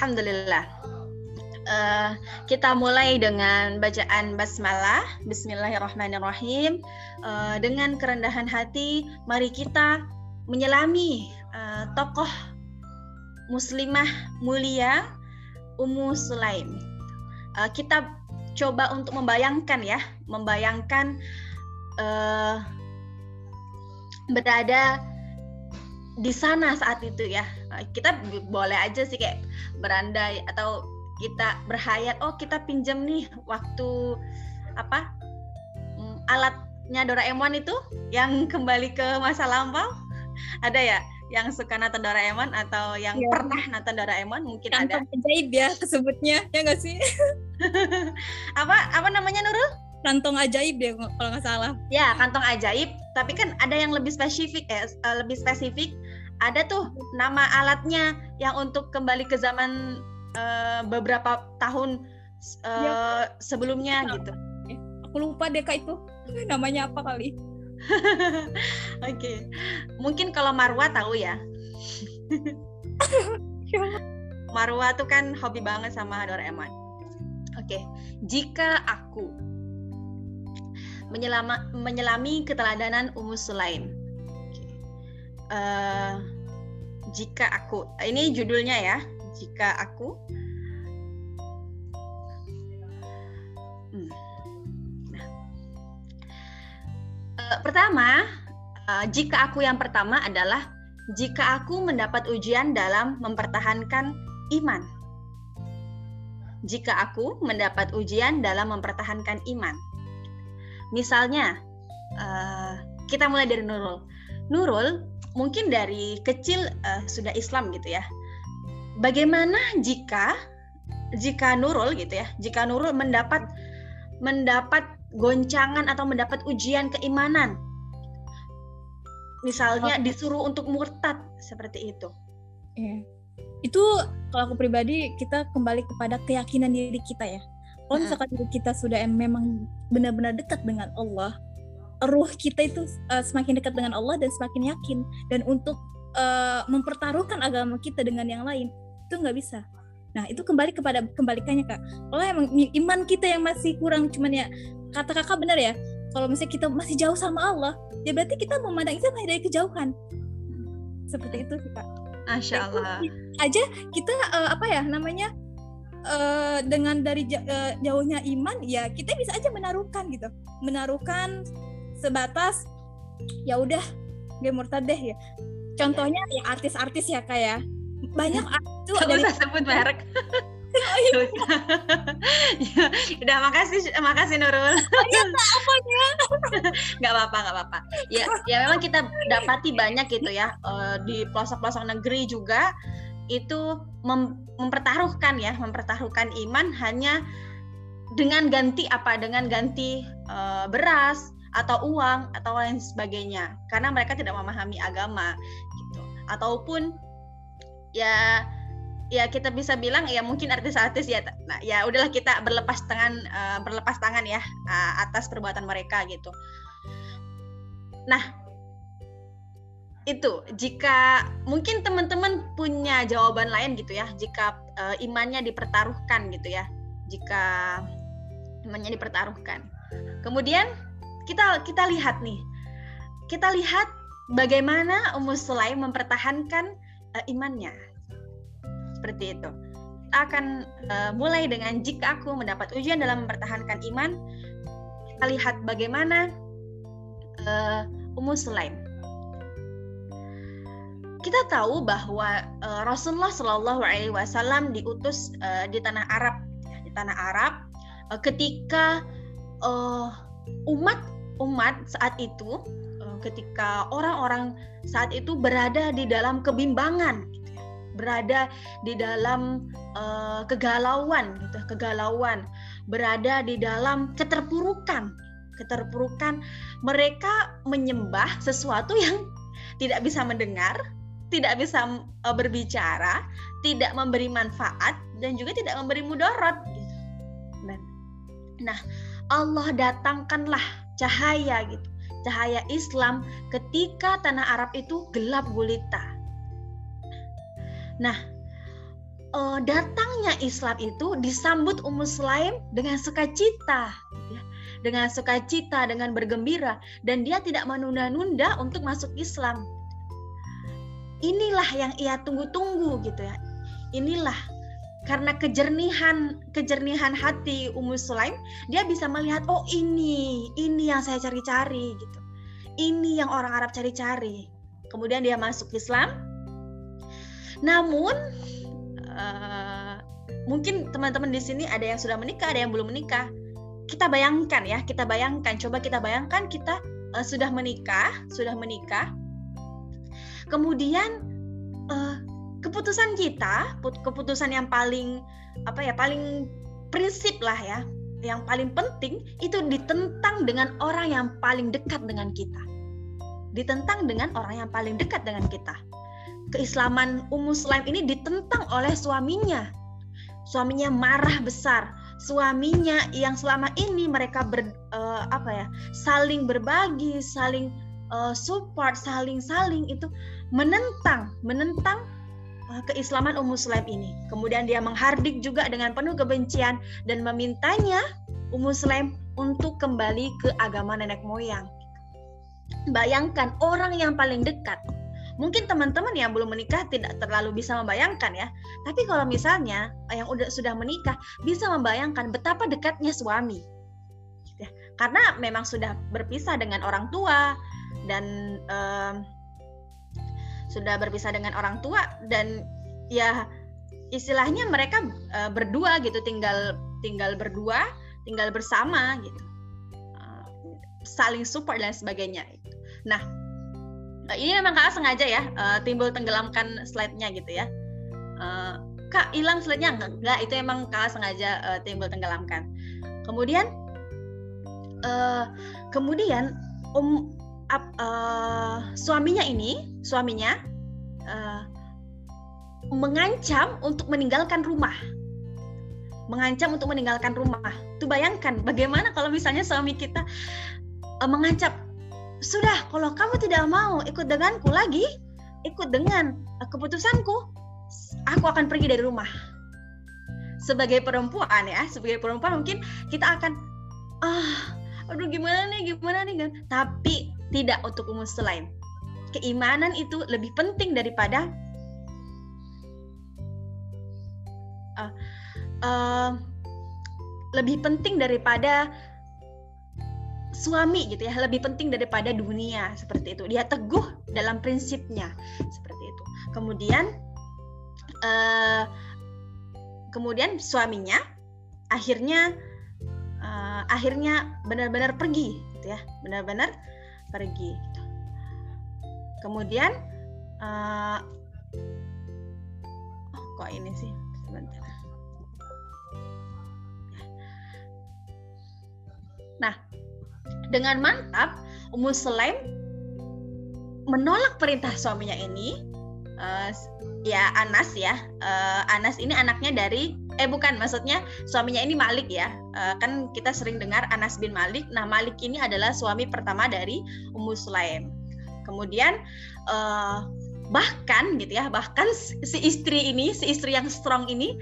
Alhamdulillah. Uh, kita mulai dengan bacaan basmalah. Bismillahirrahmanirrahim. Uh, dengan kerendahan hati, mari kita menyelami uh, tokoh muslimah mulia Ummu Sulaim. Uh, kita coba untuk membayangkan ya, membayangkan uh, berada di sana saat itu ya. Kita boleh aja sih kayak berandai atau kita berhayat oh kita pinjam nih waktu apa mm, alatnya Doraemon itu yang kembali ke masa lampau. Ada ya yang suka nonton Doraemon atau yang ya. pernah nonton Doraemon mungkin Kantong ada. Ajaib ya kesebutnya ya nggak sih? Apa apa namanya Nurul? Kantong ajaib deh kalau nggak salah. Ya kantong ajaib. Tapi kan ada yang lebih spesifik ya lebih spesifik ada tuh nama alatnya yang untuk kembali ke zaman uh, beberapa tahun uh, ya. sebelumnya ya. gitu. Aku lupa deh kak itu namanya apa kali. Oke, okay. mungkin kalau Marwa tahu ya. Marwa tuh kan hobi banget sama Doraemon. Oke, okay. jika aku menyelama, menyelami keteladanan Ummu Sulaim. Okay. Uh, jika aku, ini judulnya ya, jika aku. Hmm. nah. uh, pertama uh, jika aku yang pertama adalah jika aku mendapat ujian dalam mempertahankan iman. Jika aku mendapat ujian dalam mempertahankan iman. Misalnya uh, kita mulai dari Nurul. Nurul mungkin dari kecil uh, sudah Islam gitu ya bagaimana jika jika Nurul gitu ya, jika Nurul mendapat mendapat goncangan atau mendapat ujian keimanan. Misalnya oh. disuruh untuk murtad seperti itu. Iya. Itu kalau aku pribadi kita kembali kepada keyakinan diri kita ya. Kalau misalkan diri kita sudah memang benar-benar dekat dengan Allah, ruh kita itu uh, semakin dekat dengan Allah dan semakin yakin. Dan untuk uh, mempertaruhkan agama kita dengan yang lain itu nggak bisa. Nah itu kembali kepada kembalikannya kak. Kalau emang iman kita yang masih kurang cuman ya kata kakak benar ya kalau misalnya kita masih jauh sama Allah ya berarti kita memandang itu masih dari kejauhan. Seperti itu sih kak. Masya Allah. aja kita uh, apa ya namanya uh, dengan dari uh, jauhnya iman ya kita bisa aja menaruhkan gitu. Menaruhkan sebatas ya udah gue murtad deh ya. Contohnya ya artis-artis ya kayak ya. Banyak itu dari... usah sebut merek. Oh, iya. ya, udah makasih makasih Nurul. Oh, iya, nggak apa-apa nggak apa-apa. Ya ya memang kita dapati banyak gitu ya uh, di pelosok-pelosok negeri juga itu mem mempertaruhkan ya mempertaruhkan iman hanya dengan ganti apa? Dengan ganti uh, beras atau uang atau lain sebagainya. Karena mereka tidak memahami agama gitu. Ataupun ya ya kita bisa bilang ya mungkin artis-artis ya nah ya udahlah kita berlepas tangan uh, berlepas tangan ya uh, atas perbuatan mereka gitu. Nah itu jika mungkin teman-teman punya jawaban lain gitu ya jika uh, imannya dipertaruhkan gitu ya jika imannya dipertaruhkan. Kemudian kita kita lihat nih kita lihat bagaimana Ummu Sulaim mempertahankan uh, imannya. Seperti itu. Kita akan uh, mulai dengan jika aku mendapat ujian dalam mempertahankan iman. Kita lihat bagaimana uh, Ummu Sulaim. Kita tahu bahwa uh, Rasulullah Shallallahu Alaihi Wasallam diutus uh, di tanah Arab, di tanah Arab, uh, ketika uh, umat umat saat itu ketika orang-orang saat itu berada di dalam kebimbangan gitu ya. berada di dalam uh, kegalauan gitu kegalauan berada di dalam keterpurukan keterpurukan mereka menyembah sesuatu yang tidak bisa mendengar tidak bisa uh, berbicara tidak memberi manfaat dan juga tidak memberi mudarat gitu. nah, nah Allah datangkanlah cahaya gitu cahaya Islam ketika tanah Arab itu gelap gulita. Nah, uh, datangnya Islam itu disambut Ummu Sulaim dengan sukacita, ya. dengan sukacita, dengan bergembira, dan dia tidak menunda-nunda untuk masuk Islam. Inilah yang ia tunggu-tunggu gitu ya. Inilah karena kejernihan kejernihan hati Ummu Sulaim, dia bisa melihat oh ini, ini yang saya cari-cari gitu. Ini yang orang Arab cari-cari. Kemudian dia masuk Islam. Namun uh, mungkin teman-teman di sini ada yang sudah menikah, ada yang belum menikah. Kita bayangkan ya, kita bayangkan, coba kita bayangkan kita uh, sudah menikah, sudah menikah. Kemudian uh, keputusan kita, keputusan yang paling apa ya, paling prinsip lah ya, yang paling penting itu ditentang dengan orang yang paling dekat dengan kita. Ditentang dengan orang yang paling dekat dengan kita keislaman Ummu Sulaim ini ditentang oleh suaminya. Suaminya marah besar. Suaminya yang selama ini mereka ber, uh, apa ya saling berbagi, saling uh, support, saling-saling itu menentang, menentang keislaman Ummu Sulaim ini. Kemudian dia menghardik juga dengan penuh kebencian dan memintanya Ummu Sulaim untuk kembali ke agama nenek moyang. Bayangkan orang yang paling dekat Mungkin teman-teman yang belum menikah tidak terlalu bisa membayangkan ya. Tapi kalau misalnya yang udah sudah menikah bisa membayangkan betapa dekatnya suami. Ya, karena memang sudah berpisah dengan orang tua dan um, sudah berpisah dengan orang tua dan ya istilahnya mereka uh, berdua gitu tinggal tinggal berdua tinggal bersama gitu. Uh, saling support dan sebagainya nah uh, ini memang kak sengaja ya uh, timbul tenggelamkan slide-nya gitu ya. Uh, kak hilang slide-nya? Enggak, enggak itu emang kak sengaja uh, timbul tenggelamkan. Kemudian uh, kemudian um uh, suaminya ini suaminya uh, mengancam untuk meninggalkan rumah. Mengancam untuk meninggalkan rumah. Tuh bayangkan bagaimana kalau misalnya suami kita uh, mengancam sudah kalau kamu tidak mau ikut denganku lagi ikut dengan keputusanku aku akan pergi dari rumah. Sebagai perempuan ya sebagai perempuan mungkin kita akan ah aduh gimana nih gimana nih kan? Tapi tidak untuk umum selain. Keimanan itu lebih penting daripada uh, uh, lebih penting daripada suami gitu ya. Lebih penting daripada dunia seperti itu. Dia teguh dalam prinsipnya seperti itu. Kemudian uh, kemudian suaminya akhirnya uh, akhirnya benar-benar pergi gitu ya. Benar-benar pergi gitu. kemudian uh, oh, kok ini sih? Sebentar. Nah dengan mantap Ummu Sulaim menolak perintah suaminya ini. Uh, ya Anas ya. Uh, Anas ini anaknya dari eh bukan maksudnya suaminya ini Malik ya. Uh, kan kita sering dengar Anas bin Malik. Nah Malik ini adalah suami pertama dari Ummu Sulaim. Kemudian uh, bahkan gitu ya bahkan si istri ini si istri yang strong ini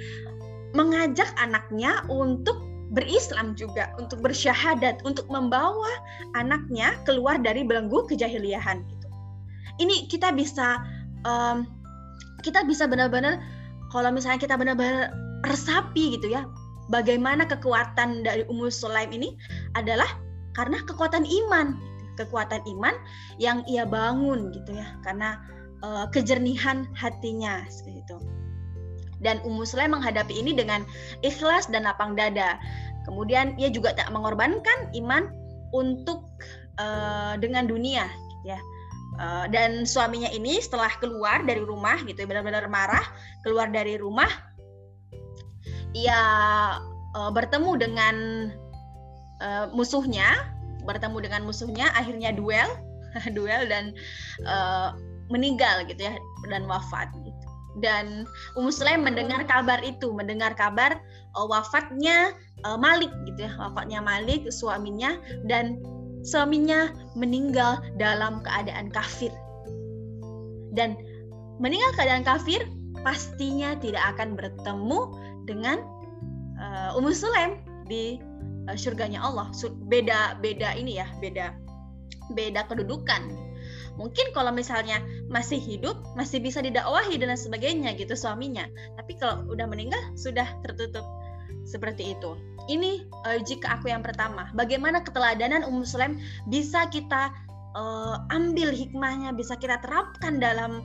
mengajak anaknya untuk berislam juga untuk bersyahadat untuk membawa anaknya keluar dari belenggu kejahiliahan gitu. Ini kita bisa um, kita bisa benar-benar kalau misalnya kita benar-benar resapi gitu ya bagaimana kekuatan dari Ummu Sulaim ini adalah karena kekuatan iman kekuatan iman yang ia bangun gitu ya karena uh, kejernihan hatinya seperti itu dan Ummu Sulaim menghadapi ini dengan ikhlas dan lapang dada. Kemudian ia juga tak mengorbankan iman untuk uh, dengan dunia, ya. Uh, dan suaminya ini setelah keluar dari rumah gitu benar-benar marah keluar dari rumah ia uh, bertemu dengan uh, musuhnya bertemu dengan musuhnya akhirnya duel duel dan uh, meninggal gitu ya dan wafat gitu dan Ummu Sulaim mendengar kabar itu, mendengar kabar uh, wafatnya uh, Malik gitu ya, wafatnya Malik suaminya dan suaminya meninggal dalam keadaan kafir. Dan meninggal keadaan kafir pastinya tidak akan bertemu dengan uh, Ummu Sulaim di uh, surganya Allah. Beda beda ini ya, beda beda kedudukan. Mungkin kalau misalnya masih hidup, masih bisa didakwahi dan sebagainya gitu suaminya. Tapi kalau udah meninggal sudah tertutup seperti itu. Ini uh, jika aku yang pertama, bagaimana keteladanan Ummu Sulaim bisa kita uh, ambil hikmahnya, bisa kita terapkan dalam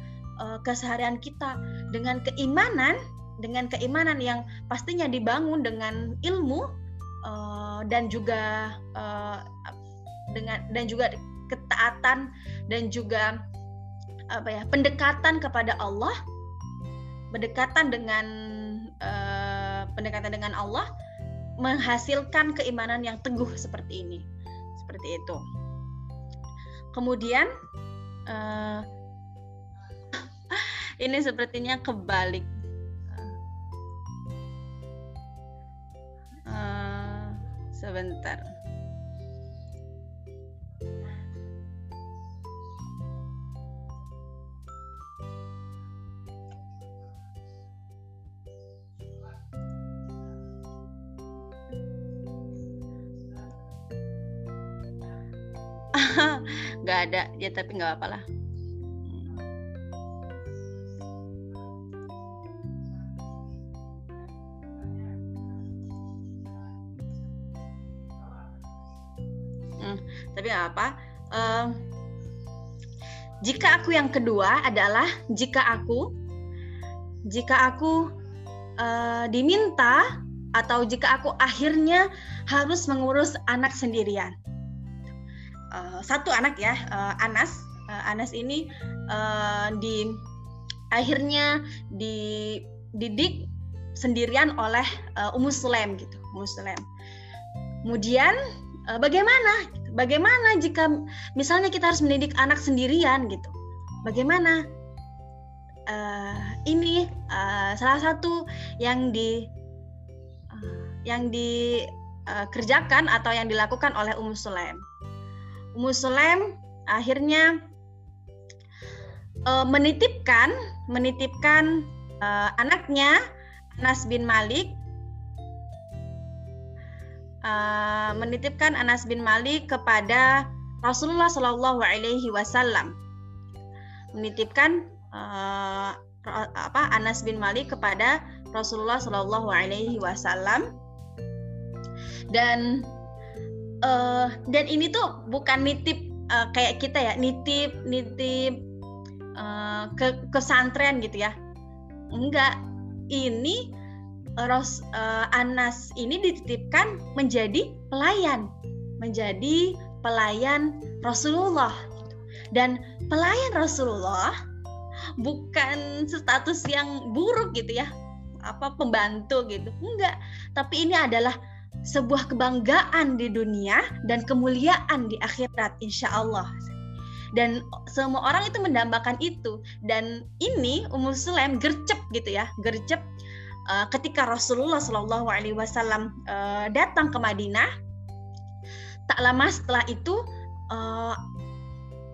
keseharian kita dengan keimanan, dengan keimanan yang pastinya dibangun dengan ilmu uh, dan juga uh, dengan dan juga ketaatan dan juga apa ya pendekatan kepada Allah pendekatan dengan uh, pendekatan dengan Allah menghasilkan keimanan yang teguh seperti ini seperti itu. Kemudian uh, ini sepertinya kebalik sebentar nggak ada ya tapi nggak apa-apa lah tapi apa? Uh, jika aku yang kedua adalah jika aku jika aku uh, diminta atau jika aku akhirnya harus mengurus anak sendirian. Uh, satu anak ya uh, Anas. Uh, Anas ini uh, di akhirnya dididik sendirian oleh uh, Ummu Sulaim gitu Ummu Sulaim kemudian uh, bagaimana bagaimana jika misalnya kita harus mendidik anak sendirian gitu? Bagaimana uh, ini uh, salah satu yang di uh, yang dikerjakan atau yang dilakukan oleh Ummu Sulaim? Muslim akhirnya uh, menitipkan menitipkan uh, anaknya Anas bin Malik uh, menitipkan Anas bin Malik kepada Rasulullah Shallallahu Alaihi Wasallam. Menitipkan uh, apa Anas bin Malik kepada Rasulullah Shallallahu Alaihi Wasallam. Dan uh, dan ini tuh bukan nitip uh, kayak kita ya nitip nitip uh, ke kesantren gitu ya. Enggak. Ini Ros uh, Anas ini dititipkan menjadi pelayan. Menjadi pelayan Rasulullah dan pelayan Rasulullah bukan status yang buruk gitu ya. Apa pembantu gitu. Enggak. Tapi ini adalah sebuah kebanggaan di dunia dan kemuliaan di akhirat insya Allah dan semua orang itu mendambakan itu. Dan ini Ummu Sulaim gercep gitu ya. Gercep uh, ketika Rasulullah Shallallahu Alaihi Wasallam uh, datang ke Madinah tak lama setelah itu uh,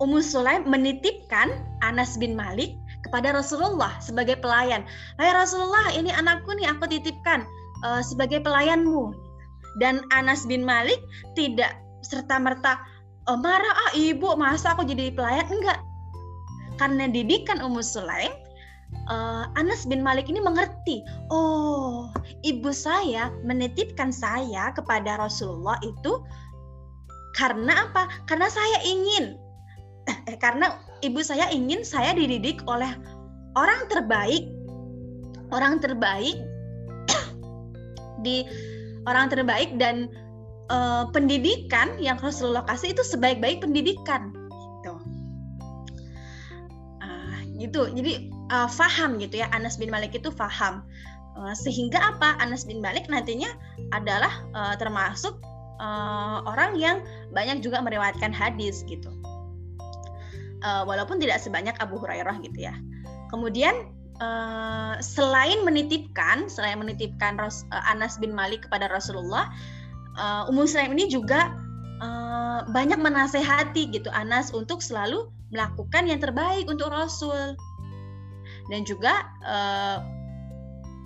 Ummu Sulaim menitipkan Anas bin Malik kepada Rasulullah sebagai pelayan. Hai Rasulullah, ini anakku nih aku titipkan sebagai pelayanmu. Dan Anas bin Malik tidak serta merta marah ah ibu masa aku jadi pelayan? Enggak. Karena didikan Ummu Sulaim uh, Anas bin Malik ini mengerti oh ibu saya menitipkan saya kepada Rasulullah itu karena apa karena saya ingin eh, karena ibu saya ingin saya dididik oleh orang terbaik orang terbaik di orang terbaik dan uh, pendidikan yang Rasulullah kasih itu sebaik-baik pendidikan gitu. Uh, gitu. Jadi uh, faham gitu ya Anas bin Malik itu faham. Uh, sehingga apa? Anas bin Malik nantinya adalah uh, termasuk uh, orang yang banyak juga meriwayatkan hadis gitu. Uh, walaupun tidak sebanyak Abu Hurairah gitu ya. Kemudian uh, selain menitipkan, selain menitipkan Ros, uh, Anas bin Malik kepada Rasulullah, uh, Ummu Sulaim ini juga uh, banyak menasehati gitu Anas untuk selalu melakukan yang terbaik untuk Rasul. Dan juga uh,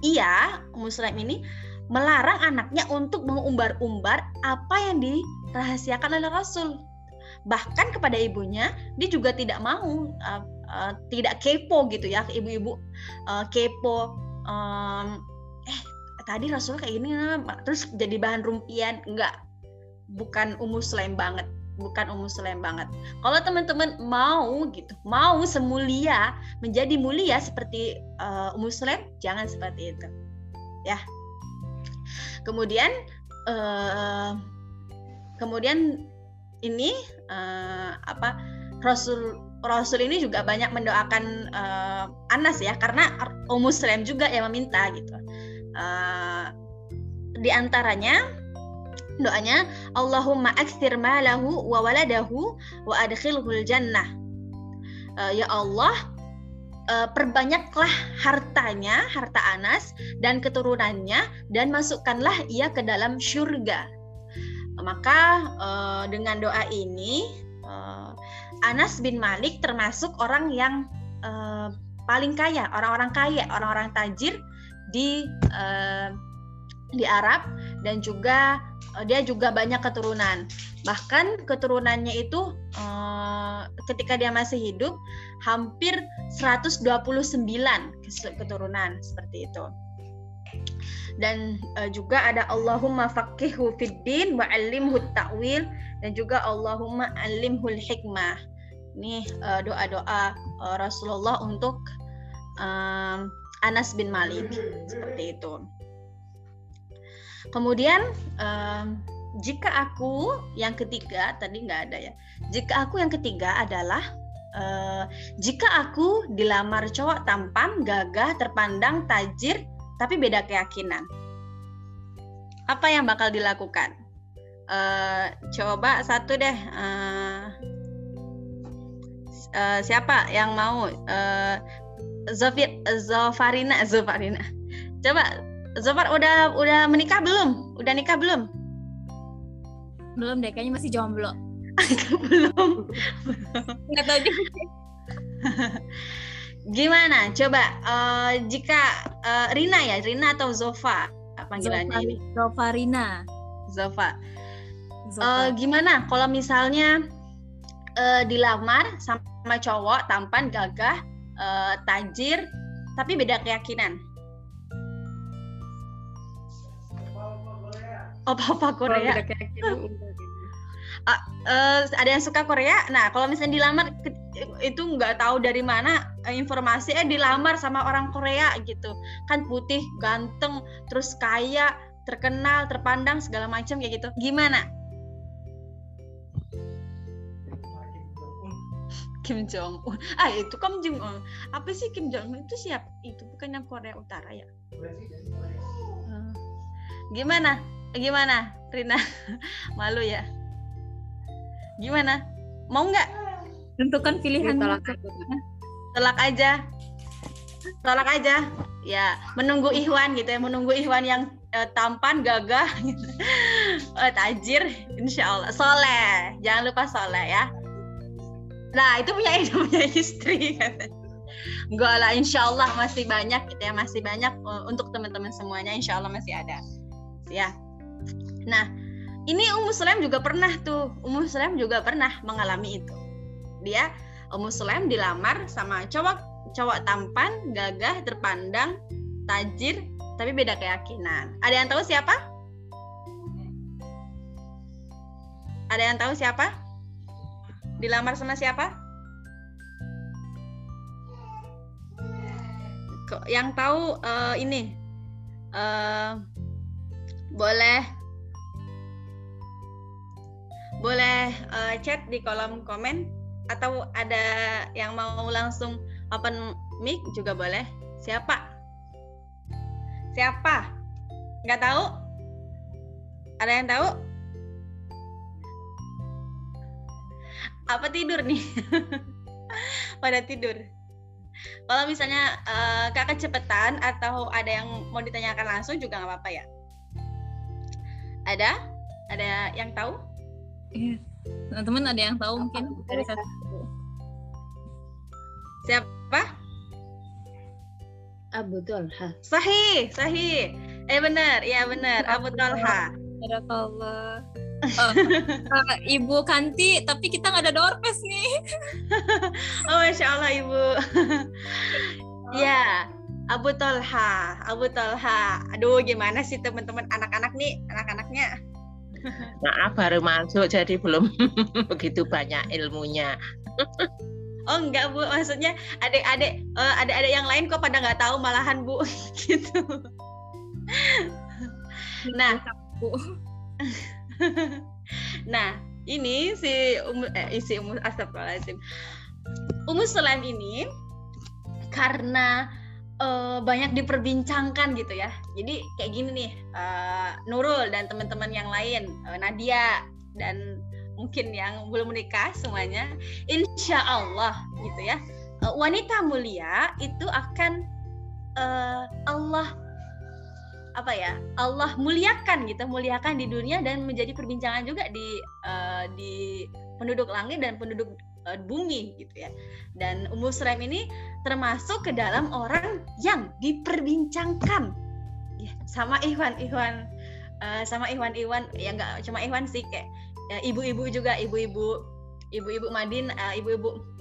ia Muslim ini melarang anaknya untuk mengumbar-umbar apa yang dirahasiakan oleh Rasul. Bahkan kepada ibunya, dia juga tidak mau, uh, uh, tidak kepo gitu ya, ibu-ibu uh, kepo. Um, eh tadi Rasul kayak gini, terus jadi bahan rumpian, enggak, bukan umus Sulaim banget bukan umum Sulaim banget. Kalau teman-teman mau gitu, mau semulia menjadi mulia seperti uh, Ummu Sulaim, jangan seperti itu. Ya, kemudian uh, kemudian ini uh, apa Rasul Rasul ini juga banyak mendoakan uh, Anas ya karena Ummu Sulaim juga yang meminta gitu uh, di antaranya doanya Allahumma aksir malahu wa waladahu wa adkhilhul jannah uh, ya Allah uh, perbanyaklah hartanya, harta Anas dan keturunannya dan masukkanlah ia ke dalam surga. Maka uh, dengan doa ini uh, Anas bin Malik termasuk orang yang uh, paling kaya, orang-orang kaya, orang-orang tajir di uh, di Arab dan juga dia juga banyak keturunan. Bahkan keturunannya itu uh, ketika dia masih hidup hampir 129 keturunan seperti itu. Dan uh, juga ada Allahumma faqihhu fid din wa 'allimhu ta'wil dan juga Allahumma 'allimhul hikmah. Ini doa-doa Rasulullah untuk Anas bin Malik seperti itu. Kemudian um, jika aku yang ketiga tadi nggak ada ya. Jika aku yang ketiga adalah uh, jika aku dilamar cowok tampan, gagah, terpandang, tajir, tapi beda keyakinan. Apa yang bakal dilakukan? Uh, coba satu deh. Uh, uh, siapa yang mau? Uh, Zofir, Zofarina, Zofarina. Coba Zofar udah udah menikah belum? Udah nikah belum? Belum deh, kayaknya masih jomblo. belum. Nggak tahu juga. Gimana? Coba uh, jika uh, Rina ya, Rina atau Zofa panggilannya Zofa, ini? Zofa Rina. Zofa. Zofa. Uh, gimana kalau misalnya uh, dilamar sama cowok tampan, gagah, uh, tajir, tapi beda keyakinan? Apa-apa Korea? Beda keyakinan, uh, uh, ada yang suka Korea. Nah, kalau misalnya dilamar itu nggak tahu dari mana informasi eh dilamar sama orang Korea gitu. Kan putih, ganteng, terus kaya, terkenal, terpandang segala macam kayak gitu. Gimana? Kim Jong Un. Ah, itu Kim Jong Un. Apa sih Kim Jong Un itu siap? Itu bukan yang Korea Utara ya? Hmm. Gimana? Gimana, Rina? Malu ya? Gimana? Mau nggak? Tentukan pilihan. Tolak Tolak aja. Tolak aja. Ya, menunggu Ikhwan gitu ya, menunggu Ikhwan yang eh, tampan, gagah, gitu. eh, tajir, insya Allah. Soleh, jangan lupa soleh ya. Nah, itu punya itu punya istri. Enggak lah, insya Allah masih banyak gitu ya, masih banyak eh, untuk teman-teman semuanya, insya Allah masih ada. Ya, Nah, ini Ummu Sulaim juga pernah tuh. Ummu Sulaim juga pernah mengalami itu. Dia Ummu Sulaim dilamar sama cowok cowok tampan, gagah, terpandang, tajir, tapi beda keyakinan. Ada yang tahu siapa? Ada yang tahu siapa? Dilamar sama siapa? Yang tahu uh, ini uh, boleh boleh uh, chat di kolom komen atau ada yang mau langsung open mic juga boleh. Siapa? Siapa? Nggak tahu? Ada yang tahu? Apa tidur nih? Pada tidur. Kalau misalnya uh, kakak cepetan atau ada yang mau ditanyakan langsung juga nggak apa-apa ya. Ada? Ada yang tahu? Iya. Teman-teman ada yang tahu mungkin dari satu. Siapa? Abu Talha. Sahih, sahih. Eh benar, iya benar. Abu Talha. Barakallah. Oh, uh, Ibu Kanti, tapi kita nggak ada doorpass nih. oh, masya Allah Ibu. Ya, Abu Talha, Abu Talha. Aduh, gimana sih teman-teman anak-anak nih, anak-anaknya? Maaf baru masuk jadi belum begitu banyak ilmunya. oh enggak bu, maksudnya adik-adik uh, adik-adik yang lain kok pada nggak tahu malahan bu gitu. nah, bu. nah, ini si Umu, eh, isi Umu Astagfirullahaladzim. Umu Sulaim ini karena uh, banyak diperbincangkan gitu ya. Jadi kayak gini nih, uh, Nurul dan teman-teman yang lain, uh, Nadia dan mungkin yang belum menikah semuanya, insya Allah gitu ya, uh, wanita mulia itu akan uh, Allah apa ya Allah muliakan gitu muliakan di dunia dan menjadi perbincangan juga di uh, di penduduk langit dan penduduk uh, bumi gitu ya dan Ummu Sulaim ini termasuk ke dalam orang yang diperbincangkan ya sama Iwan uh, sama Iwan Iwan ya nggak cuma Iwan sih kayak ya, ibu-ibu juga ibu-ibu ibu-ibu Madin uh, ibu-ibu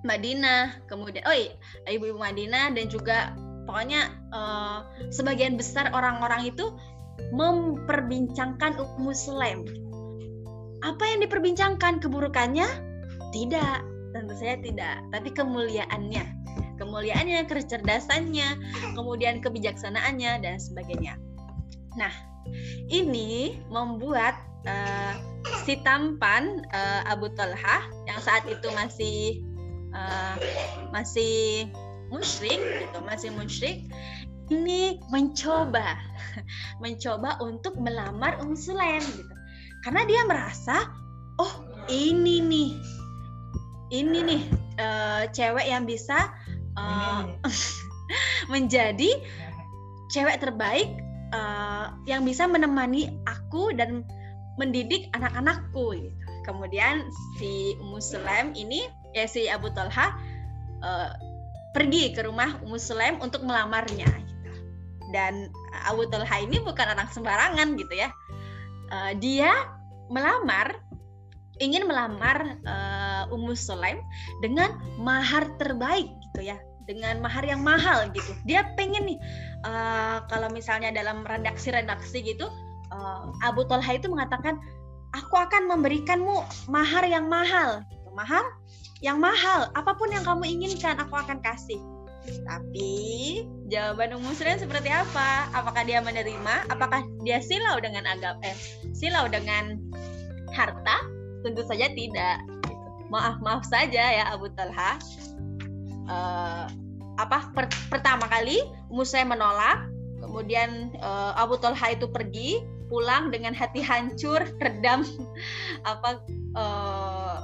Madinah kemudian oh iya, ibu-ibu Madinah dan juga pokoknya uh, sebagian besar orang-orang itu memperbincangkan Ummu Sulaim. Apa yang diperbincangkan keburukannya? Tidak, tentu saja tidak, tapi kemuliaannya. Kemuliaannya, kecerdasannya, kemudian kebijaksanaannya dan sebagainya. Nah, ini membuat uh, si tampan uh, Abu Talha yang saat itu masih uh, masih musyrik gitu masih musyrik ini mencoba mencoba untuk melamar Um Sulaim gitu karena dia merasa oh ini ini nih uh, cewek yang bisa uh, menjadi cewek terbaik uh, yang bisa menemani aku dan mendidik anak-anakku gitu. Kemudian si Ummu Sulaim ini ya si Abu Talha uh, pergi ke rumah Ummu Sulaim untuk melamarnya gitu. Dan Abu Talha ini bukan orang sembarangan gitu ya. Uh, dia melamar ingin melamar uh, Ummu Sulaim dengan mahar terbaik gitu ya dengan mahar yang mahal gitu dia pengen nih uh, kalau misalnya dalam redaksi-redaksi gitu uh, Abu Talha itu mengatakan aku akan memberikanmu mahar yang mahal gitu. mahar yang mahal, apa pun yang kamu inginkan aku akan kasih. Tapi jawaban Ummu Sulaim seperti apa? Apakah dia menerima? Apakah dia silau dengan agam eh silau dengan harta? Tentu saja tidak. Maaf maaf saja ya Abu Talha. Uh, apa per, pertama kali Ummu Sulaim menolak, kemudian uh, Abu Talha itu pergi pulang dengan hati hancur, redam apa uh,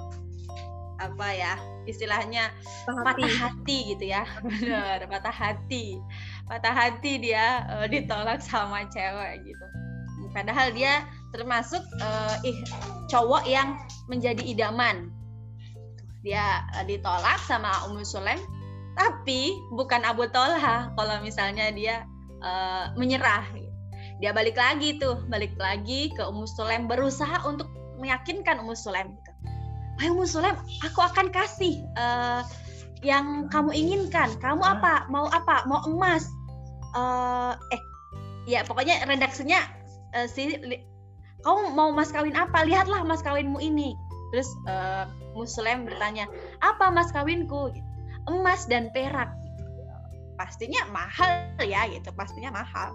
apa ya istilahnya patah hati. gitu ya. Benar patah hati. Patah hati dia uh, ditolak sama cewek gitu. Padahal dia termasuk uh, ih cowok yang menjadi idaman dia uh, ditolak sama Ummu Sulaim tapi bukan Abu Tolha kalau misalnya dia uh, menyerah dia balik lagi tuh balik lagi ke Ummu Sulaim berusaha untuk meyakinkan Ummu Sulaim gitu Hai Muslim, aku akan kasih uh, yang kamu inginkan. Kamu apa? Mau apa? Mau emas? Uh, eh, ya pokoknya redaksinya uh, si kamu mau mas kawin apa? Lihatlah mas kawinmu ini. Terus uh, Muslim bertanya, apa mas kawinku? Gitu. Emas dan perak. Gitu. Pastinya mahal ya, gitu. Pastinya mahal.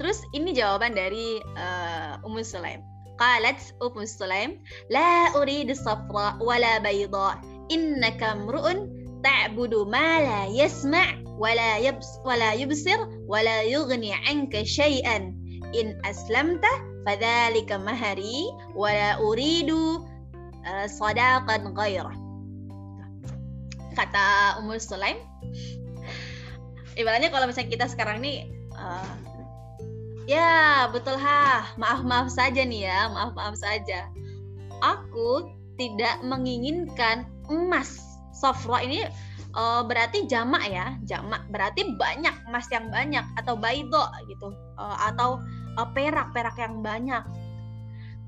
Terus ini jawaban dari uh, Ummu Sulaim. Qalat Ummu Sulaim, "La uridu safra wa la bayda. Innaka mru'un ta'budu ma la yasma' wa la yabs wa la yubsir wa la yughni 'anka shay'an. In aslamta fadzalika mahari wa uridu Eh, sadaqan ghairah kata Umur Sulaim ibaratnya kalau misalnya kita sekarang nih uh, ya betul ha maaf maaf saja nih ya maaf maaf saja. Aku tidak menginginkan emas. Sofro ini uh, berarti jamak ya jamak. Berarti banyak emas yang banyak atau baido gitu uh, atau uh, perak perak yang banyak.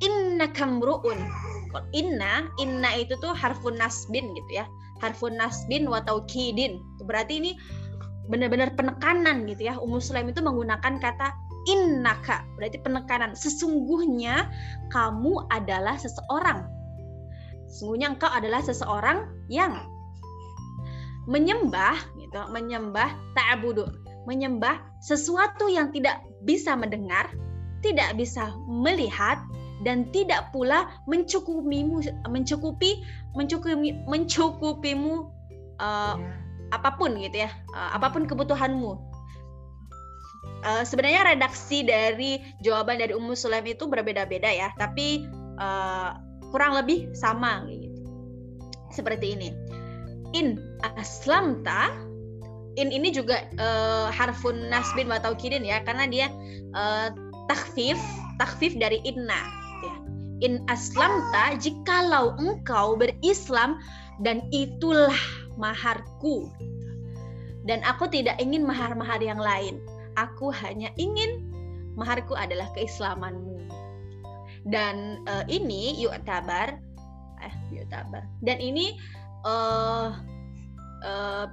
Inna kamruun Inna, inna itu tuh harfun nasbin gitu ya, harfun nasbin wa taukidin. Berarti ini benar-benar penekanan gitu ya. Ummu Sulaim itu menggunakan kata innaka, berarti penekanan. Sesungguhnya kamu adalah seseorang. Sesungguhnya engkau adalah seseorang yang menyembah gitu, menyembah ta'budu, menyembah sesuatu yang tidak bisa mendengar, tidak bisa melihat dan tidak pula mencukupimu mencukupi mencukupi mencukupimu uh, apa pun gitu ya, uh, apa pun kebutuhanmu. Uh, sebenarnya redaksi dari jawaban dari Ummu Sulaim itu berbeda-beda ya, tapi uh, kurang lebih sama gitu. Seperti ini in aslamta in ini juga uh, harfun nasbin wa taukidin ya karena dia uh, takfif takfif dari inna ya. In aslamta jikalau engkau berislam dan itulah maharku. Dan aku tidak ingin mahar-mahar yang lain. Aku hanya ingin maharku adalah keislamanmu. Dan uh, ini yuk tabar eh yuk tabar dan ini uh, uh,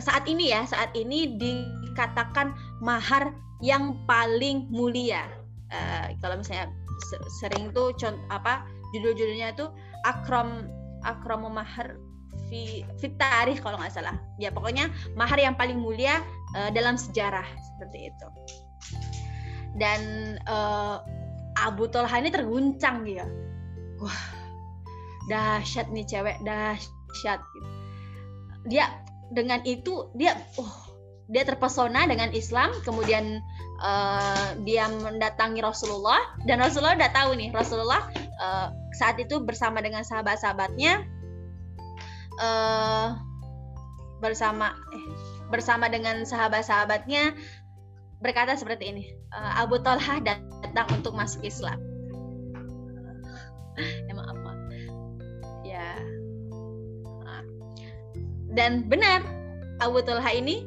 saat ini ya saat ini dikatakan mahar yang paling mulia. Uh, kalau misalnya sering tuh contoh apa judul-judulnya itu akrom akrom mahar fi kalau nggak salah. Ya pokoknya mahar yang paling mulia uh, dalam sejarah seperti itu. Dan uh, Abu Talha ini terguncang dia. Wah dahsyat nih cewek dahsyat gitu. dia dengan itu dia oh dia terpesona dengan Islam kemudian uh, dia mendatangi Rasulullah dan Rasulullah udah tahu nih Rasulullah uh, saat itu bersama dengan sahabat-sahabatnya uh, bersama eh, bersama dengan sahabat-sahabatnya berkata seperti ini uh, Abu Talha datang untuk masuk Islam. Emang apa dan benar Abu Talha ini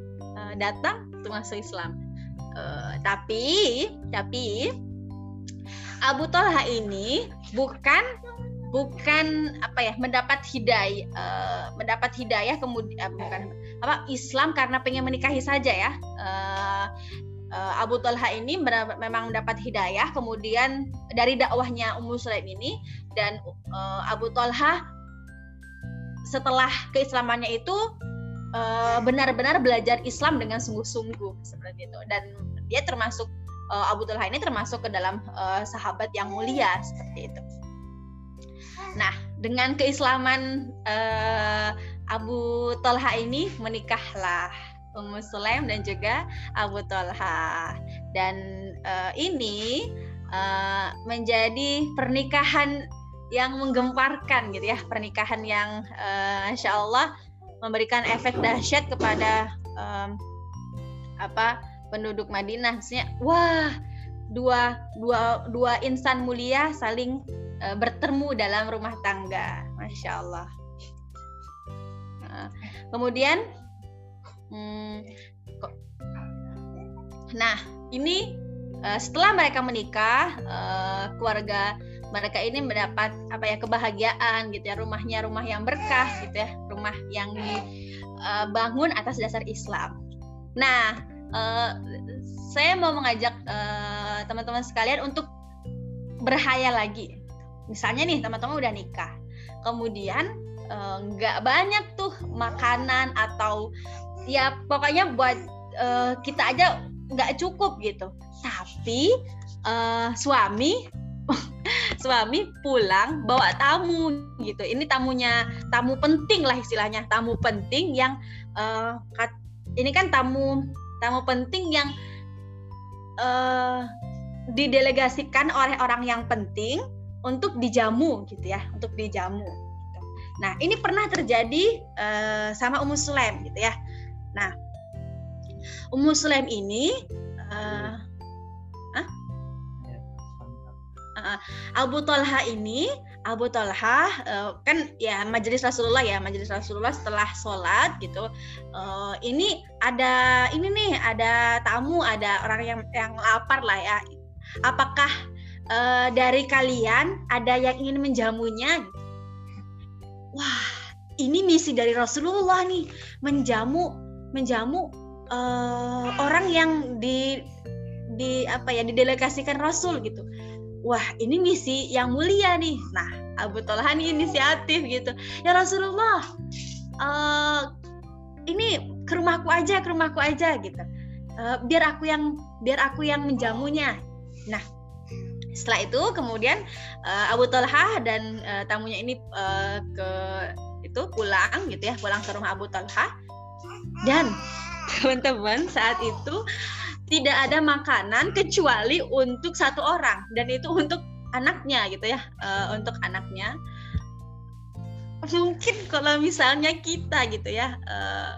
datang untuk masuk Islam. Uh, tapi tapi Abu Talha ini bukan bukan apa ya mendapat hidayah uh, mendapat hidayah kemudian uh, bukan apa Islam karena pengen menikahi saja ya uh, uh, Abu Talha ini memang mendapat hidayah kemudian dari dakwahnya Ummu Sulaim ini dan uh, Abu Talha setelah keislamannya itu eh, benar-benar uh, belajar Islam dengan sungguh-sungguh seperti itu. Dan dia termasuk uh, Abu Talha ini termasuk ke dalam uh, sahabat yang mulia seperti itu. Nah, dengan keislaman uh, Abu Talha ini menikahlah Ummu Sulaim dan juga Abu Talha. Dan uh, ini uh, menjadi pernikahan yang menggemparkan gitu ya. Pernikahan yang uh, insya Allah memberikan efek dahsyat kepada um, apa penduduk Madinah. Maksudnya wah dua dua dua insan mulia saling uh, bertemu dalam rumah tangga. Masya Allah. Nah, kemudian hmm, nah ini uh, setelah mereka menikah uh, keluarga mereka ini mendapat apa ya kebahagiaan gitu ya rumahnya rumah yang berkah gitu ya rumah yang dibangun uh, atas dasar Islam. Nah, uh, saya mau mengajak uh, teman-teman sekalian untuk berhayal lagi. Misalnya nih teman-teman udah nikah, kemudian nggak uh, banyak tuh makanan atau ya pokoknya buat uh, kita aja nggak cukup gitu. Tapi uh, suami suami pulang bawa tamu gitu. Ini tamunya tamu penting lah istilahnya, tamu penting yang uh, ini kan tamu tamu penting yang uh, didelegasikan oleh orang yang penting untuk dijamu gitu ya, untuk dijamu. Gitu. Nah ini pernah terjadi uh, sama Ummu Sulaim gitu ya. Nah Ummu Sulaim ini uh, Abu Talha ini Abu Talha uh, kan ya majelis Rasulullah ya majelis Rasulullah setelah sholat gitu uh, ini ada ini nih ada tamu ada orang yang yang lapar lah ya. Apakah uh, dari kalian ada yang ingin menjamunya? Wah ini misi dari Rasulullah nih menjamu menjamu uh, orang yang di di apa ya didelegasikan Rasul gitu wah ini misi yang mulia nih. Nah Abu Talha ini inisiatif gitu. Ya Rasulullah uh, ini ke rumahku aja ke rumahku aja gitu. Uh, biar aku yang biar aku yang menjamunya. Nah setelah itu kemudian uh, Abu Talha dan uh, tamunya ini uh, ke itu pulang gitu ya pulang ke rumah Abu Talha dan teman-teman saat itu tidak ada makanan kecuali untuk satu orang dan itu untuk anaknya gitu ya uh, untuk anaknya. Mungkin kalau misalnya kita gitu ya uh,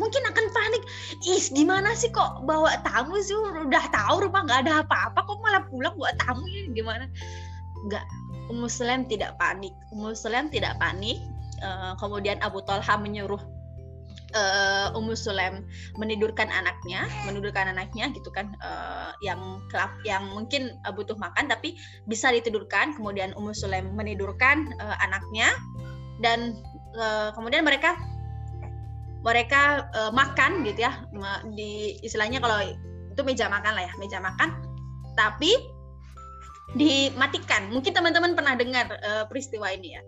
mungkin akan panik. Ih gimana sih kok bawa tamu sih? Udah tahu rumah nggak ada apa-apa kok malah pulang buat tamu ini? Gimana? Nggak. Muslim tidak panik. Muslim tidak panik. Uh, kemudian Abu Talha menyuruh uh, Ummu Sulaim menidurkan anaknya, menidurkan anaknya gitu kan uh, yang kelap yang mungkin uh, butuh makan tapi bisa ditidurkan. Kemudian Ummu Sulaim menidurkan uh, anaknya dan uh, kemudian mereka mereka uh, makan gitu ya. Di istilahnya kalau itu meja makan lah ya meja makan. Tapi dimatikan. Mungkin teman-teman pernah dengar uh, peristiwa ini ya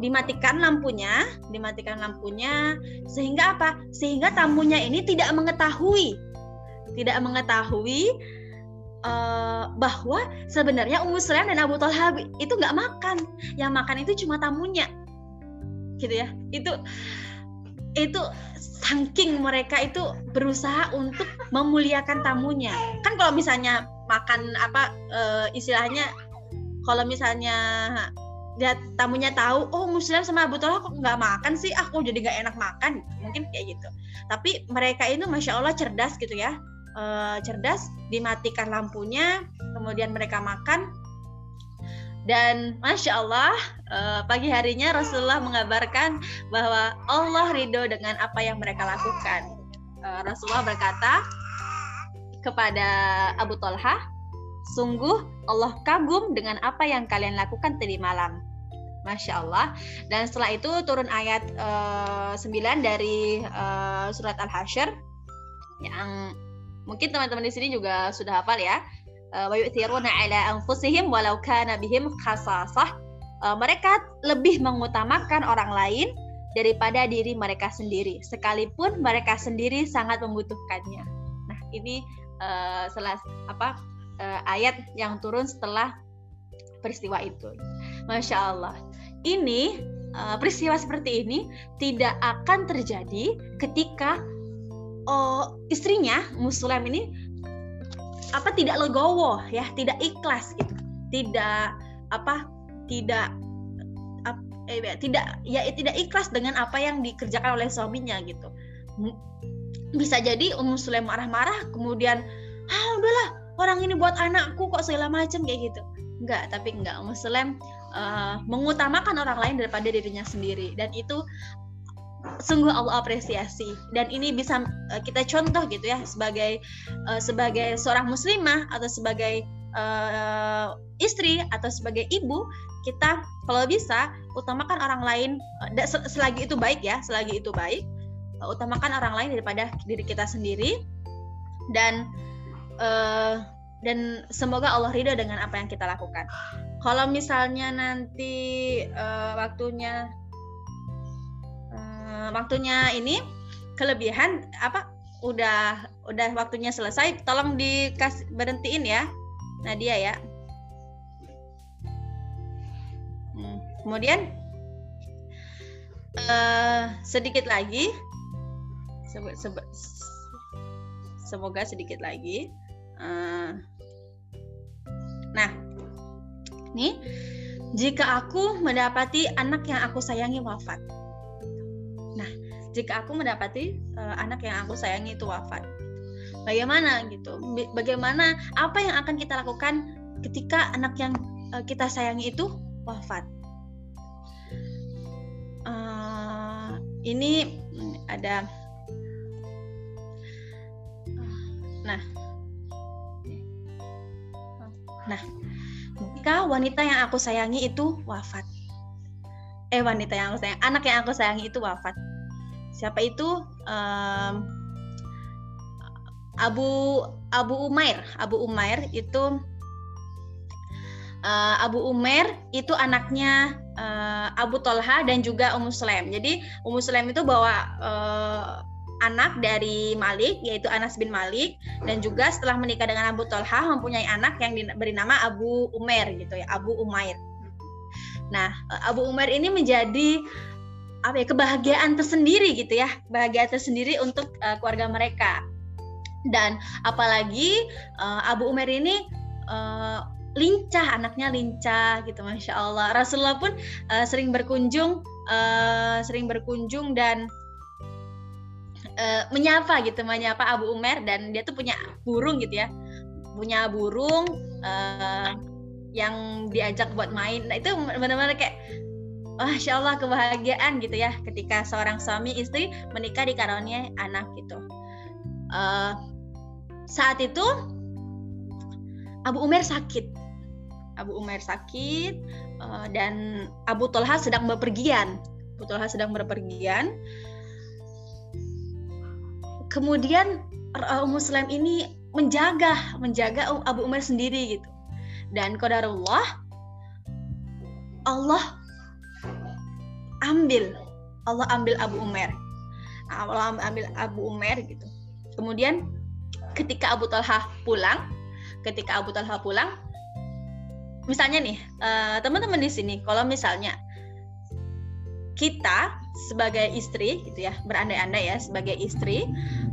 dimatikan lampunya, dimatikan lampunya sehingga apa? Sehingga tamunya ini tidak mengetahui tidak mengetahui uh, bahwa sebenarnya Ummu Sulaim dan Abu Talha itu nggak makan. Yang makan itu cuma tamunya. Gitu ya. Itu itu saking mereka itu berusaha untuk memuliakan tamunya. Kan kalau misalnya makan apa uh, istilahnya kalau misalnya dia tamunya tahu oh muslim sama Abu Talha kok nggak makan sih? Aku ah, jadi nggak enak makan? Mungkin kayak gitu. Tapi mereka itu masya Allah cerdas gitu ya. E, cerdas dimatikan lampunya kemudian mereka makan. Dan masya Allah e, pagi harinya Rasulullah mengabarkan bahwa Allah ridho dengan apa yang mereka lakukan. E, Rasulullah berkata kepada Abu Talha Sungguh Allah kagum dengan apa yang kalian lakukan tadi malam. Masya Allah. Dan setelah itu turun ayat uh, eh, 9 dari uh, surat Al-Hasyr yang mungkin teman-teman di sini juga sudah hafal ya. Eh, wa yu'thiruna ala anfusihim walau kana bihim khasasah. mereka lebih mengutamakan orang lain daripada diri mereka sendiri, sekalipun mereka sendiri sangat membutuhkannya. Nah, ini uh, setelah apa uh, ayat yang turun setelah peristiwa itu. Masya Allah ini uh, peristiwa seperti ini tidak akan terjadi ketika uh, istrinya Muslim ini apa tidak legowo ya tidak ikhlas gitu. Tidak apa tidak eh, ya, tidak ya tidak ikhlas dengan apa yang dikerjakan oleh suaminya gitu. Bisa jadi Ummu Sulaim marah-marah kemudian ah udahlah orang ini buat anakku kok segala macam kayak gitu. Enggak tapi enggak. Ummu Sulaim uh, mengutamakan orang lain daripada dirinya sendiri. Dan itu sungguh Allah apresiasi. Dan ini bisa uh, kita contoh gitu ya sebagai uh, sebagai seorang muslimah atau sebagai uh, istri atau sebagai ibu kita kalau bisa utamakan orang lain uh, selagi itu baik ya selagi itu baik uh, utamakan orang lain daripada diri kita sendiri. Dan uh, dan semoga Allah ridho dengan apa yang kita lakukan. Kalau misalnya nanti uh, waktunya uh, waktunya ini kelebihan apa udah udah waktunya selesai, tolong dikasih berhentiin ya, Nadia ya. Hmm. Kemudian uh, sedikit lagi, semoga sedikit lagi. Uh, Nah, nih, jika aku mendapati anak yang aku sayangi wafat. Nah, jika aku mendapati uh, anak yang aku sayangi itu wafat. Bagaimana gitu? Bagaimana apa yang akan kita lakukan ketika anak yang uh, kita sayangi itu wafat. Uh, ini ada nah nah jika wanita yang aku sayangi itu wafat. Eh wanita yang aku sayang anak yang aku sayangi itu wafat. Siapa itu? Um, Abu Abu Umair. Abu Umair itu uh, Abu Umair itu anaknya uh, Abu Tolha dan juga Ummu Sulaim. Jadi Ummu Sulaim itu bawa uh, anak dari Malik yaitu Anas bin Malik dan juga setelah menikah dengan Abu Tolha mempunyai anak yang diberi nama Abu Umair gitu ya Abu Umair. Nah Abu Umair ini menjadi apa ya kebahagiaan tersendiri gitu ya bahagia tersendiri untuk uh, keluarga mereka dan apalagi uh, Abu Umair ini uh, lincah anaknya lincah gitu masya Allah Rasulullah pun uh, sering berkunjung uh, sering berkunjung dan uh, menyapa gitu menyapa Abu Umar dan dia tuh punya burung gitu ya. Punya burung uh, yang diajak buat main. Nah itu benar-benar kayak Masya Allah kebahagiaan gitu ya ketika seorang suami istri menikah di karunia anak gitu. Uh, saat itu Abu Umar sakit. Abu Umar sakit uh, dan Abu Tolha sedang bepergian Abu Tolha sedang berpergian kemudian uh, Muslim ini menjaga menjaga Abu Umar sendiri gitu. Dan qadarullah Allah ambil Allah ambil Abu Umar. Allah ambil Abu Umar gitu. Kemudian ketika Abu Talha pulang ketika Abu Talha pulang misalnya nih uh, teman-teman di sini kalau misalnya kita sebagai istri gitu ya berandai-andai ya sebagai istri.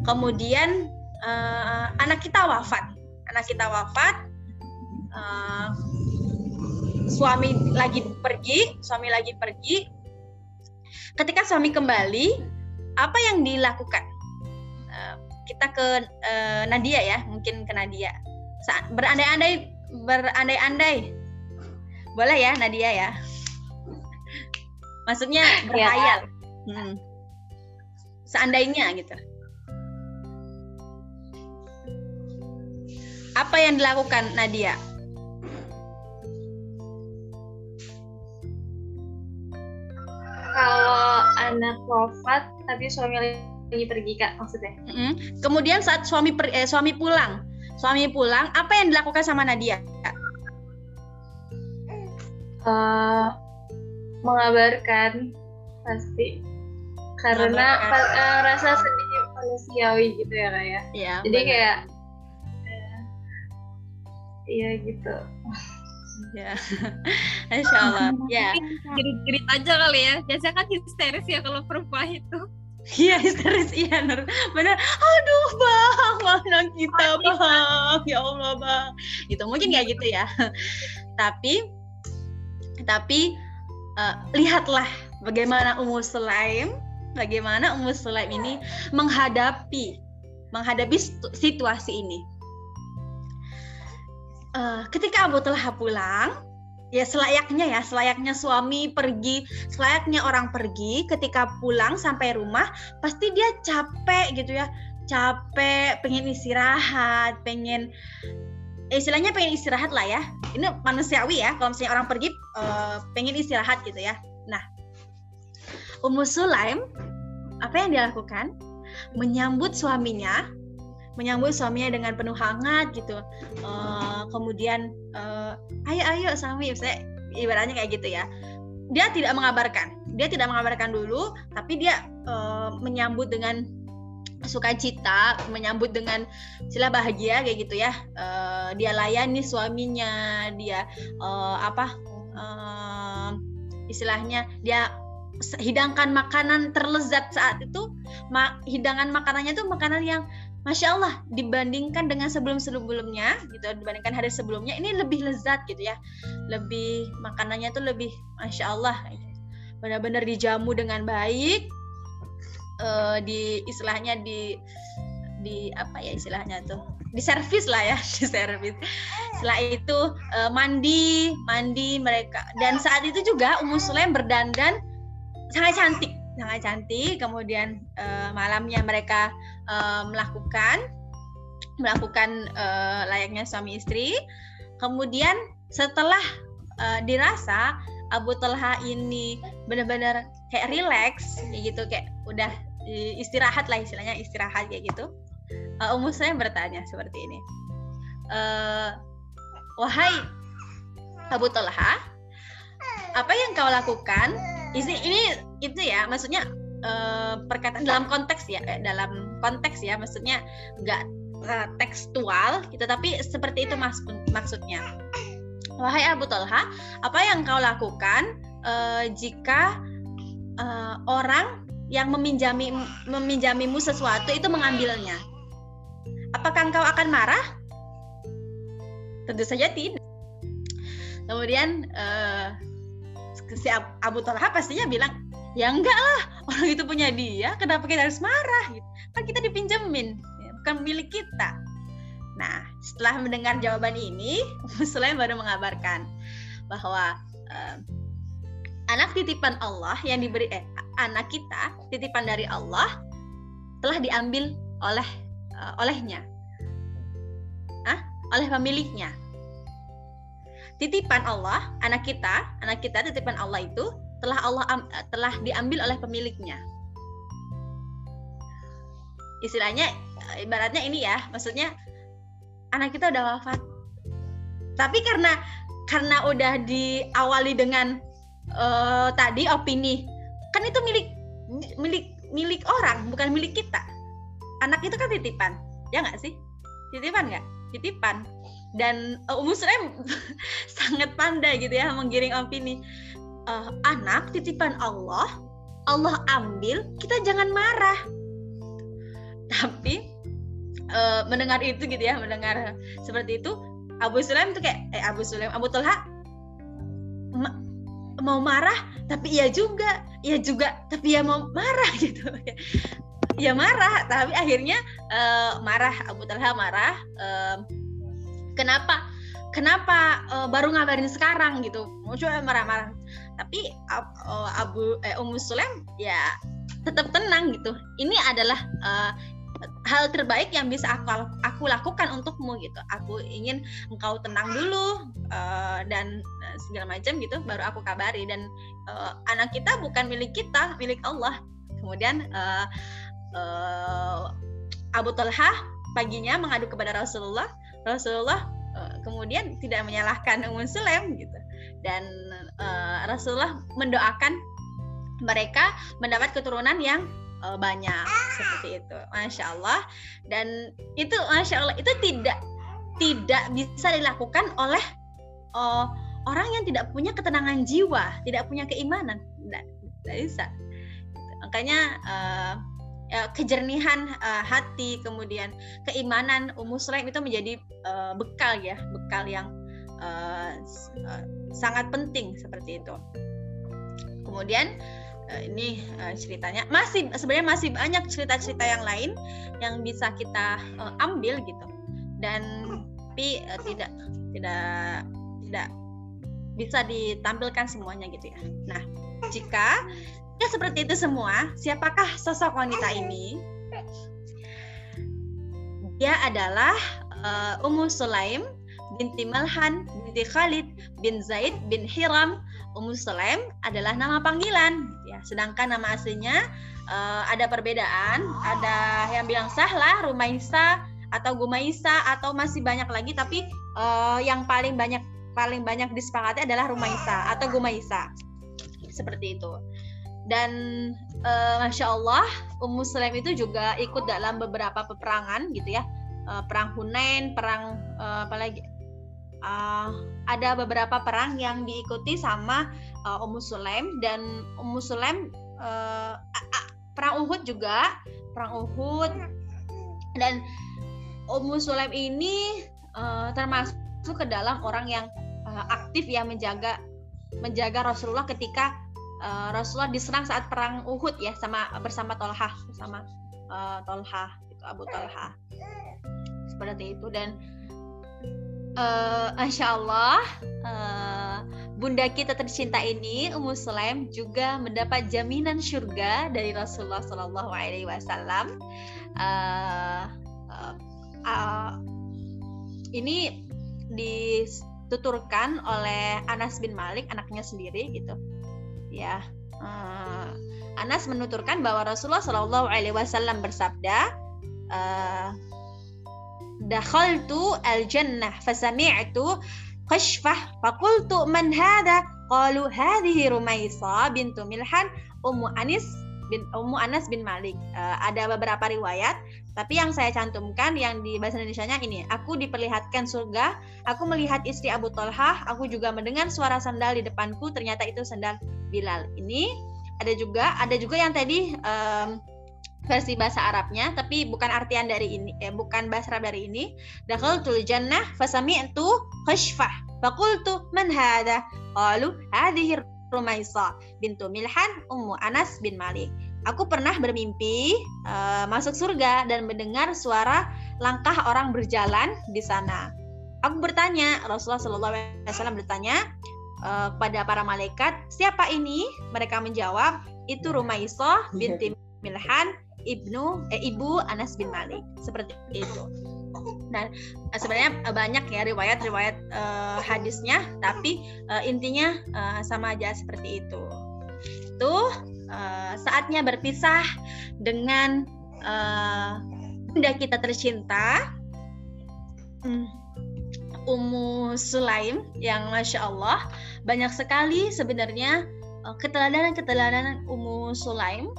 Kemudian uh, anak kita wafat. Anak kita wafat uh, suami lagi pergi suami lagi pergi. Ketika suami kembali apa yang dilakukan? Uh, kita ke uh, Nadia ya mungkin ke Nadia. Berandai-andai berandai-andai. Boleh ya Nadia ya maksudnya iya. berhayal hmm. seandainya gitu apa yang dilakukan Nadia kalau anak wafat tapi suami lagi pergi kak maksudnya mm-hmm. kemudian saat suami per, eh, suami pulang suami pulang apa yang dilakukan sama Nadia uh, mengabarkan pasti karena uh, rasa sedih manusiawi gitu ya kak ya. Iya. Jadi bener. kayak uh, iya gitu. Ya, insya Allah. Ya. Jerit-jerit aja kali ya. Biasanya kan histeris ya kalau perempuan itu. Iya histeris iya Nur. Benar. Aduh bang, mana kita bang? Ya Allah bang. Gitu mungkin kayak gitu ya. Tapi tapi uh, lihatlah bagaimana Ummu Sulaim, bagaimana Ummu Sulaim ini menghadapi menghadapi situasi ini. Uh, ketika Abu Talha pulang, ya selayaknya ya, selayaknya suami pergi, selayaknya orang pergi, ketika pulang sampai rumah, pasti dia capek gitu ya, capek, pengen istirahat, pengen istilahnya pengen istirahat lah ya. Ini manusiawi ya. Kalau misalnya orang pergi uh, pengen istirahat gitu ya. Nah, Ummu Sulaim apa yang dia lakukan? Menyambut suaminya, menyambut suaminya dengan penuh hangat gitu. Uh, kemudian uh, ayo ayo suami, saya ibaratnya kayak gitu ya. Dia tidak mengabarkan, dia tidak mengabarkan dulu, tapi dia uh, menyambut dengan sukacita menyambut dengan sila bahagia kayak gitu ya. Uh, dia layani suaminya dia uh, apa uh, istilahnya dia hidangkan makanan terlezat saat itu ma hidangan makanannya tuh makanan yang masya Allah dibandingkan dengan sebelum sebelumnya gitu dibandingkan hari sebelumnya ini lebih lezat gitu ya. Lebih makanannya tuh lebih masya Allah benar-benar dijamu dengan baik uh, di istilahnya di di apa ya istilahnya tuh diservis lah ya diservis setelah itu uh, mandi mandi mereka. Dan saat itu juga Ummu Sulaim berdandan sangat cantik sangat cantik. Kemudian uh, malamnya mereka uh, melakukan melakukan uh, layaknya suami istri. Kemudian setelah uh, dirasa Abu Talha ini benar-benar kayak relax gitu kayak udah istirahat lah istilahnya istirahat kayak gitu. Uh, Ummu saya bertanya seperti ini. Uh, wahai Abu Talha apa yang kau lakukan? Ini ini itu ya maksudnya uh, perkataan dalam konteks ya dalam konteks ya maksudnya nggak uh, tekstual gitu tapi seperti itu mas maksudnya. Wahai Abu Talha apa yang kau lakukan uh, jika uh, orang yang meminjami meminjamimu sesuatu itu mengambilnya apakah engkau akan marah? Tentu saja tidak. Kemudian uh, si Abu Talha pastinya bilang, ya enggak lah, orang itu punya dia, kenapa kita harus marah? Gitu. Kan kita dipinjemin, ya, bukan milik kita. Nah, setelah mendengar jawaban ini, Muslim baru mengabarkan bahwa uh, anak titipan Allah yang diberi eh, anak kita titipan dari Allah telah diambil oleh uh, olehnya. Ah oleh pemiliknya. Titipan Allah anak kita anak kita titipan Allah itu telah Allah uh, telah diambil oleh pemiliknya. Istilahnya uh, ibaratnya ini ya maksudnya anak kita udah wafat. Tapi karena karena udah diawali dengan uh, tadi opini. Kan itu milik milik milik orang bukan milik kita. Anak itu kan titipan. Ya nggak sih? Titipan nggak? Titipan. Dan uh, Muslim sangat pandai gitu ya menggiring opini. Uh, anak titipan Allah Allah ambil kita jangan marah. Tapi uh, mendengar itu gitu ya mendengar seperti itu Abu Sulaim itu kayak eh Abu Sulaim Abu Talha ma mau marah tapi iya juga. Iya juga tapi ya mau marah gitu. Ya marah tapi akhirnya uh, marah Abu Talha marah uh, kenapa? Kenapa uh, baru ngabarin sekarang gitu? Coba marah-marah. Tapi uh, Abu eh, Ummu Sulaim ya tetap tenang gitu. Ini adalah uh, hal terbaik yang bisa aku aku lakukan untukmu gitu aku ingin engkau tenang dulu uh, dan segala macam gitu baru aku kabari dan uh, anak kita bukan milik kita milik Allah kemudian uh, uh, Abu Talha paginya mengadu kepada Rasulullah. Rasulullah kemudian tidak menyalahkan Ummu Sulaim gitu. Dan uh, Rasulullah mendoakan mereka mendapat keturunan yang uh, banyak seperti itu. Masya Allah. Dan itu Masya Allah itu tidak tidak bisa dilakukan oleh uh, orang yang tidak punya ketenangan jiwa, tidak punya keimanan. Tidak, tidak bisa. Makanya uh, kejernihan uh, hati kemudian keimanan Sulaim itu menjadi uh, bekal ya bekal yang uh, uh, sangat penting seperti itu kemudian uh, ini uh, ceritanya masih sebenarnya masih banyak cerita-cerita yang lain yang bisa kita uh, ambil gitu dan tapi uh, tidak tidak tidak bisa ditampilkan semuanya gitu ya nah jika Ya seperti itu semua. Siapakah sosok wanita ini? Dia adalah uh, Ummu Sulaim binti Malhan binti Khalid bin Zaid bin Hiram. Ummu Sulaim adalah nama panggilan. Ya, sedangkan nama aslinya uh, ada perbedaan. Ada yang bilang Sahlah, Rumaisa atau Gumaisa atau masih banyak lagi. Tapi uh, yang paling banyak paling banyak disepakati adalah Rumaisa atau Gumaisa. Seperti itu dan uh, masya Allah Ummu Sulaim itu juga ikut dalam beberapa peperangan gitu ya uh, perang Hunain perang uh, apalagi uh, ada beberapa perang yang diikuti sama uh, Ummu Sulaim dan Ummu Sulaim uh, perang Uhud juga perang Uhud. Dan Ummu Sulaim ini uh, termasuk ke dalam orang yang uh, aktif ya menjaga menjaga Rasulullah ketika uh, Rasulullah diserang saat perang Uhud ya sama bersama Tolha bersama uh, Tolha itu Abu Tolha seperti itu. Dan uh, masya Allah uh, bunda kita tercinta ini Ummu Sulaim juga mendapat jaminan surga dari Rasulullah Shallallahu Alaihi Wasallam. Uh, uh, uh, ini dituturkan oleh Anas bin Malik anaknya sendiri gitu ya uh, Anas menuturkan bahwa Rasulullah Shallallahu Alaihi Wasallam bersabda uh, dakhaltu al-jannah fasami'tu kashfah faqultu man hadha qalu hadhihi Rumaisa bintu Milhan Ummu Anis bin Ummu Anas bin Malik. Uh, ada beberapa riwayat, tapi yang saya cantumkan yang di bahasa Indonesia-nya ini, aku diperlihatkan surga, aku melihat istri Abu Talhah, aku juga mendengar suara sandal di depanku, ternyata itu sandal Bilal. Ini ada juga, ada juga yang tadi um, versi bahasa Arabnya tapi bukan artian dari ini eh, bukan bahasa Arab dari ini. Dakhaltul jannah fasami'tu khashfah faqultu man hadha qalu hadhihi Rumaisa bintu Milhan Ummu Anas bin Malik. Aku pernah bermimpi uh, masuk surga dan mendengar suara langkah orang berjalan di sana. Aku bertanya Rasulullah Shallallahu Alaihi Wasallam bertanya uh, kepada para malaikat siapa ini? Mereka menjawab itu Rumaisa binti Milhan ibnu eh, ibu Anas bin Malik seperti itu. Dan uh, sebenarnya uh, banyak ya riwayat-riwayat uh, hadisnya, tapi uh, intinya uh, sama aja seperti itu. Itu saatnya berpisah dengan uh, kita tercinta. Hmm. Ummu Sulaim yang masya Allah banyak sekali sebenarnya keteladanan-keteladanan Ummu Sulaim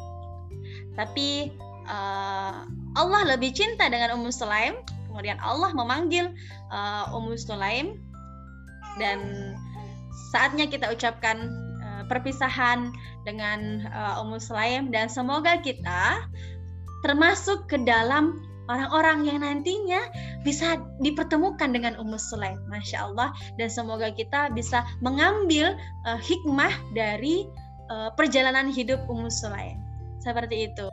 tapi uh, Allah lebih cinta dengan Ummu Sulaim. Kemudian Allah memanggil uh, Ummu Sulaim. Dan saatnya kita ucapkan uh, perpisahan dengan uh, Ummu Sulaim. Dan semoga kita termasuk ke dalam orang-orang yang nantinya bisa dipertemukan dengan Ummu Sulaim, masya Allah, dan semoga kita bisa mengambil uh, hikmah dari uh, perjalanan hidup Ummu Sulaim. Seperti itu.